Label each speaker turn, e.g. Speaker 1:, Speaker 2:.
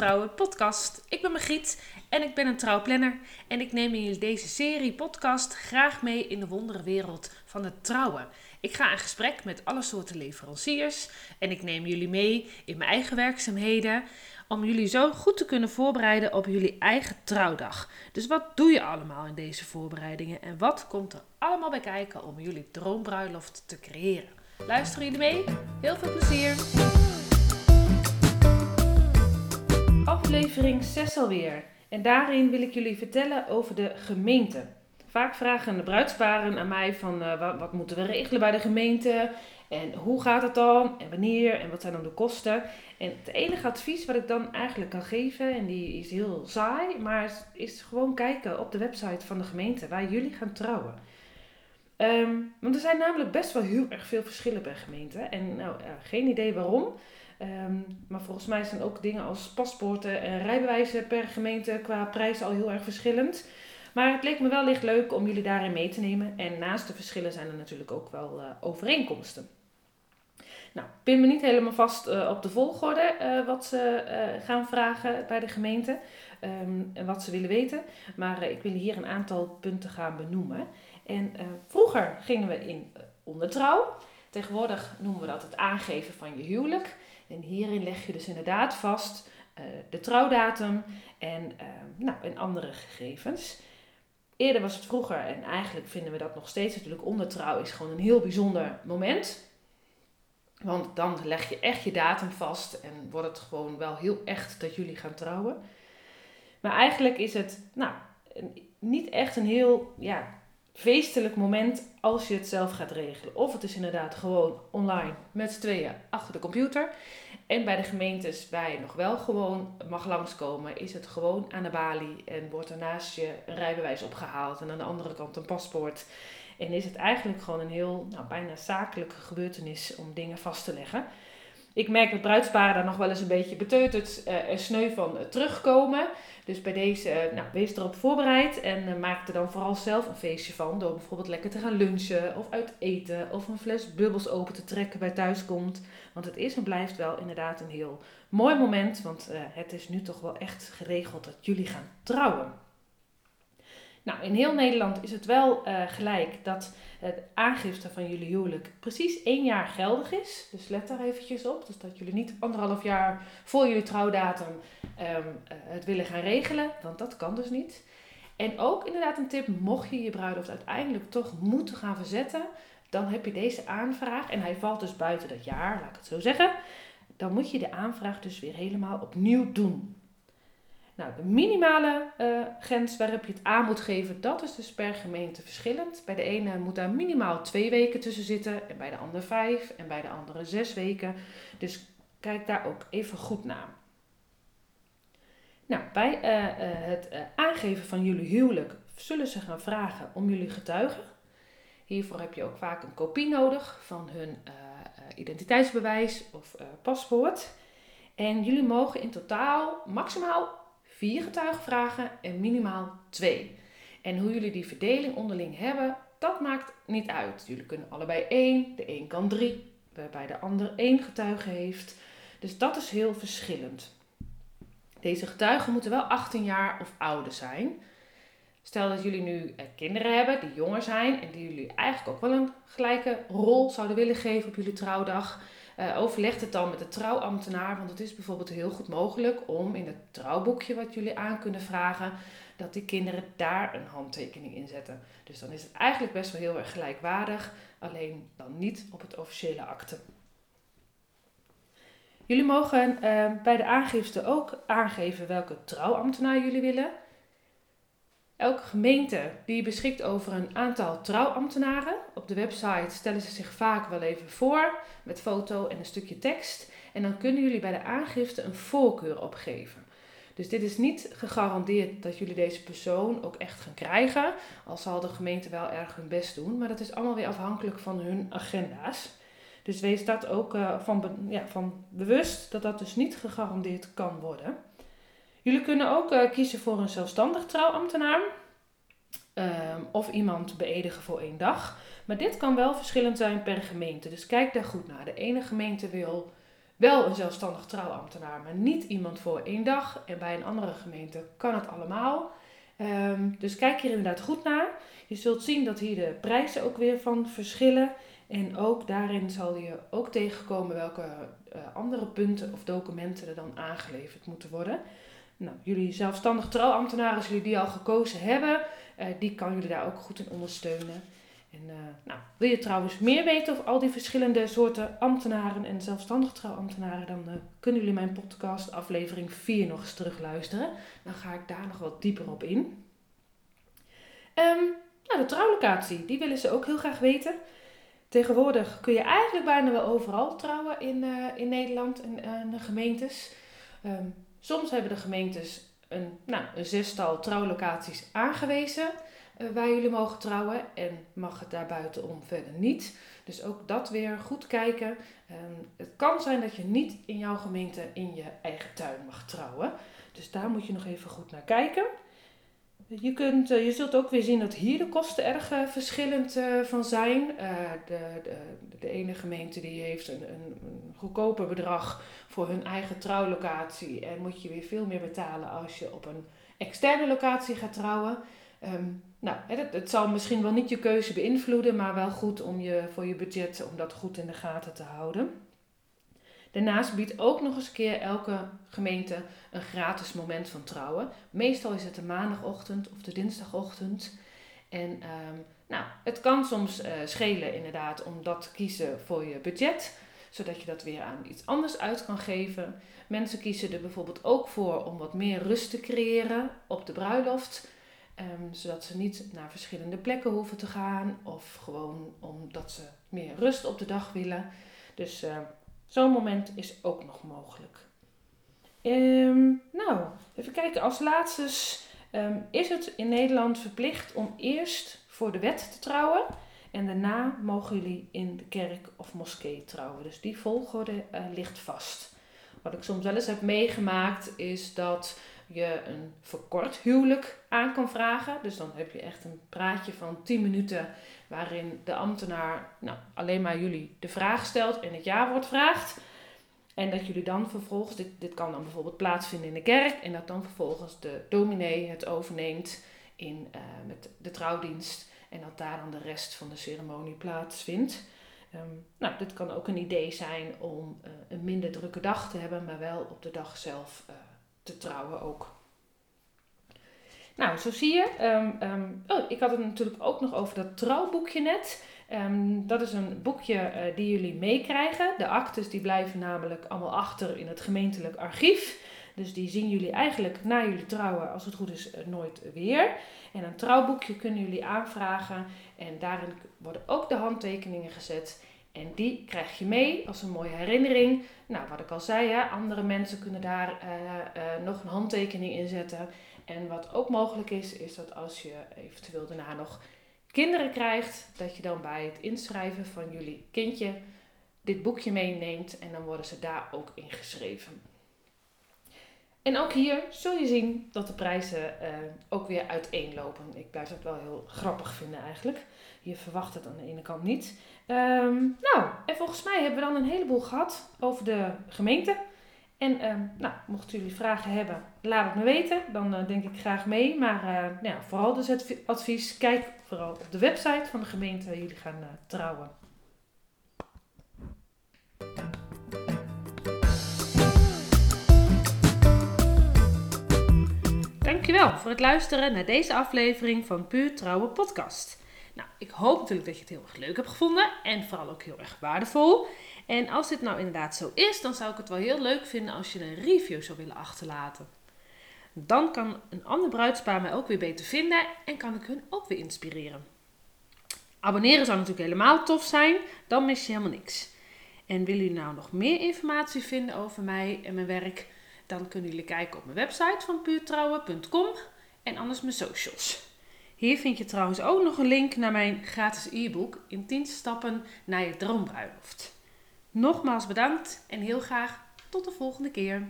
Speaker 1: Trouwen podcast. Ik ben Margriet en ik ben een trouwplanner. En ik neem in deze serie podcast graag mee in de wondere wereld van het trouwen. Ik ga in gesprek met alle soorten leveranciers en ik neem jullie mee in mijn eigen werkzaamheden om jullie zo goed te kunnen voorbereiden op jullie eigen trouwdag. Dus wat doe je allemaal in deze voorbereidingen en wat komt er allemaal bij kijken om jullie droombruiloft te creëren? Luisteren jullie mee? Heel veel plezier! Aflevering 6 alweer. En daarin wil ik jullie vertellen over de gemeente. Vaak vragen de bruidsparen aan mij van uh, wat, moeten we regelen bij de gemeente en hoe gaat het dan en wanneer en wat zijn dan de kosten. En het enige advies wat ik dan eigenlijk kan geven, en die is heel saai, maar is gewoon kijken op de website van de gemeente waar jullie gaan trouwen. Um, want er zijn namelijk best wel heel erg veel verschillen per gemeente. En nou, geen idee waarom. Um, maar volgens mij zijn ook dingen als paspoorten en rijbewijzen per gemeente qua prijs al heel erg verschillend. Maar het leek me wel licht leuk om jullie daarin mee te nemen. En naast de verschillen zijn er natuurlijk ook wel uh, overeenkomsten. Nou, pin me niet helemaal vast uh, op de volgorde uh, wat ze gaan vragen bij de gemeente um, en wat ze willen weten. Maar ik wil hier een aantal punten gaan benoemen. En vroeger gingen we in ondertrouw. Tegenwoordig noemen we dat het aangeven van je huwelijk. En hierin leg je dus inderdaad vast uh, de trouwdatum en, uh, nou, en andere gegevens. Eerder was het vroeger, en eigenlijk vinden we dat nog steeds natuurlijk, ondertrouw is gewoon een heel bijzonder moment. Want dan leg je echt je datum vast en wordt het gewoon wel heel echt dat jullie gaan trouwen. Maar eigenlijk is het nou, niet echt een heel ja, feestelijk moment als je het zelf gaat regelen. Of het is inderdaad gewoon online met z'n tweeën achter de computer. En bij de gemeentes waar je nog wel gewoon mag langskomen, is het gewoon aan de balie en wordt er naast je een rijbewijs opgehaald en aan de andere kant een paspoort. En is het eigenlijk gewoon een heel nou, bijna zakelijke gebeurtenis om dingen vast te leggen. Ik merk dat bruidsparen daar nog wel eens een beetje beteuterd uh, en sneu van uh, terugkomen. Dus bij deze, uh, nou, wees erop voorbereid en maak er dan vooral zelf een feestje van. Door bijvoorbeeld lekker te gaan lunchen of uit eten of een fles bubbels open te trekken bij thuiskomt. Want het is en blijft wel inderdaad een heel mooi moment. Want het is nu toch wel echt geregeld dat jullie gaan trouwen. Nou, in heel Nederland is het wel uh, gelijk dat het aangifte van jullie huwelijk precies één jaar geldig is. Dus let daar eventjes op. Dus dat jullie niet anderhalf jaar voor jullie trouwdatum um, uh, het willen gaan regelen. Want dat kan dus niet. En ook inderdaad een tip, mocht je je bruiloft uiteindelijk toch moeten gaan verzetten, dan heb je deze aanvraag en hij valt dus buiten dat jaar, laat ik het zo zeggen. Dan moet je de aanvraag dus weer helemaal opnieuw doen. Nou, de minimale uh, grens waarop je het aan moet geven, dat is dus per gemeente verschillend. Bij de ene moet daar minimaal twee weken tussen zitten, en bij de andere vijf, en bij de andere zes weken. Dus kijk daar ook even goed naar. Nou, bij uh, uh, het aangeven van jullie huwelijk zullen ze gaan vragen om jullie getuigen. Hiervoor heb je ook vaak een kopie nodig van hun identiteitsbewijs of paspoort. En jullie mogen in totaal maximaal vier getuigen vragen en minimaal twee. En hoe jullie die verdeling onderling hebben, dat maakt niet uit. Jullie kunnen allebei één, de een kan drie, waarbij de ander één getuige heeft. Dus dat is heel verschillend. Deze getuigen moeten wel 18 jaar of ouder zijn. Stel dat jullie nu eh, kinderen hebben die jonger zijn en die jullie eigenlijk ook wel een gelijke rol zouden willen geven op jullie trouwdag. Uh, overleg het dan met de trouwambtenaar, want het is bijvoorbeeld heel goed mogelijk om in het trouwboekje wat jullie aan kunnen vragen, dat die kinderen daar een handtekening in zetten. Dus dan is het eigenlijk best wel heel erg gelijkwaardig, alleen dan niet op het officiële akte. Jullie mogen uh, bij de aangifte ook aangeven welke trouwambtenaar jullie willen. Elke gemeente die beschikt over een aantal trouwambtenaren. Op de website stellen ze zich vaak wel even voor met foto en een stukje tekst. En dan kunnen jullie bij de aangifte een voorkeur opgeven. Dus dit is niet gegarandeerd dat jullie deze persoon ook echt gaan krijgen. Al zal de gemeente wel erg hun best doen. Maar dat is allemaal weer afhankelijk van hun agenda's. Dus wees dat ook uh, van, ja, van bewust dat dat dus niet gegarandeerd kan worden. Jullie kunnen ook uh, kiezen voor een zelfstandig trouwambtenaar. Um, of iemand beëdigen voor één dag. Maar dit kan wel verschillend zijn per gemeente. Dus kijk daar goed naar. De ene gemeente wil wel een zelfstandig trouwambtenaar, maar niet iemand voor één dag. En bij een andere gemeente kan het allemaal. Ehm, dus kijk hier inderdaad goed naar. Je zult zien dat hier de prijzen ook weer van verschillen. En ook daarin zal je ook tegenkomen welke uh, andere punten of documenten er dan aangeleverd moeten worden. Nou, jullie zelfstandig trouwambtenaren, als jullie die al gekozen hebben, uh, die kan jullie daar ook goed in ondersteunen. En uh, nou, wil je trouwens meer weten over al die verschillende soorten ambtenaren en zelfstandig trouwambtenaren, dan uh, kunnen jullie mijn podcast aflevering 4 nog eens terugluisteren. Dan ga ik daar nog wat dieper op in. Um, nou, de trouwlocatie, die willen ze ook heel graag weten. Tegenwoordig kun je eigenlijk bijna wel overal trouwen in, in Nederland en de gemeentes. Um, soms hebben de gemeentes een, nou, een zestal trouwlocaties aangewezen uh, waar jullie mogen trouwen en mag het daarbuitenom verder niet. Dus ook dat weer goed kijken. Um, het kan zijn dat je niet in jouw gemeente in je eigen tuin mag trouwen. Dus daar moet je nog even goed naar kijken. Je, kunt, je zult ook weer zien dat hier de kosten erg uh, verschillend uh, van zijn. De, de, de ene gemeente die heeft een, een, een, goedkoper bedrag voor hun eigen trouwlocatie. En moet je weer veel meer betalen als je op een externe locatie gaat trouwen. Um, nou, het, het, zal misschien wel niet je keuze beïnvloeden, maar wel goed om je voor je budget om dat goed in de gaten te houden. Daarnaast biedt ook nog eens een keer elke gemeente een gratis moment van trouwen. Meestal is het de maandagochtend of de dinsdagochtend. En um, nou, het kan soms uh, schelen inderdaad om dat te kiezen voor je budget, zodat je dat weer aan iets anders uit kan geven. Mensen kiezen er bijvoorbeeld ook voor om wat meer rust te creëren op de bruiloft. Um, zodat ze niet naar verschillende plekken hoeven te gaan of gewoon omdat ze meer rust op de dag willen. Dus uh, Zo'n moment is ook nog mogelijk. Um, nou, even kijken. Als laatste um, is het in Nederland verplicht om eerst voor de wet te trouwen. En daarna mogen jullie in de kerk of moskee trouwen. Dus die volgorde uh, ligt vast. Wat ik soms wel eens heb meegemaakt is dat je een verkort huwelijk aan kan vragen. Dus dan heb je echt een praatje van 10 minuten waarin de ambtenaar nou, alleen maar jullie de vraag stelt en het ja-woord vraagt. En dat jullie dan vervolgens, dit, dit kan dan bijvoorbeeld plaatsvinden in de kerk, en dat dan vervolgens de dominee het overneemt in, uh, met de trouwdienst en dat daar dan de rest van de ceremonie plaatsvindt. Um, nou, dit kan ook een idee zijn om uh, een minder drukke dag te hebben, maar wel op de dag zelf uh, te trouwen ook. Nou, zo zie je. Um, um, oh, ik had het natuurlijk ook nog over dat trouwboekje net. Um, dat is een boekje uh, die jullie meekrijgen. De actes die blijven namelijk allemaal achter in het gemeentelijk archief. Dus die zien jullie eigenlijk na jullie trouwen, als het goed is, uh, nooit weer. En een trouwboekje kunnen jullie aanvragen. En daarin worden ook de handtekeningen gezet. En die krijg je mee als een mooie herinnering. Nou, wat ik al zei, hè, andere mensen kunnen daar uh, nog een handtekening in zetten. En wat ook mogelijk is, is dat als je eventueel daarna nog kinderen krijgt, dat je dan bij het inschrijven van jullie kindje dit boekje meeneemt en dan worden ze daar ook ingeschreven. En ook hier zul je zien dat de prijzen uh, ook weer uiteenlopen. Ik blijf dat wel heel grappig vinden eigenlijk. Je verwacht het aan de ene kant niet. Um, nou, en volgens mij hebben we dan een heleboel gehad over de gemeente. En uh, nou, mochten jullie vragen hebben, laat het me weten. Dan uh, denk ik graag mee. Maar uh, nou, vooral dus het advies, kijk vooral op de website van de gemeente waar jullie gaan trouwen. Dankjewel voor het luisteren naar deze aflevering van Puur Trouwen Podcast. Nou, ik hoop natuurlijk dat je het heel erg leuk hebt gevonden en vooral ook heel erg waardevol. En als dit nou inderdaad zo is, dan zou ik het wel heel leuk vinden als je een review zou willen achterlaten. Dan kan een ander bruidspaar mij ook weer beter vinden en kan ik hun ook weer inspireren. Abonneren zou natuurlijk helemaal tof zijn, dan mis je helemaal niks. En willen jullie nou nog meer informatie vinden over mij en mijn werk, dan kunnen jullie kijken op mijn website van puurtrouwen.com en anders mijn socials. Hier vind je trouwens ook nog een link naar mijn gratis e-book in 10 stappen naar je droombruiloft. Nogmaals bedankt en heel graag tot de volgende keer.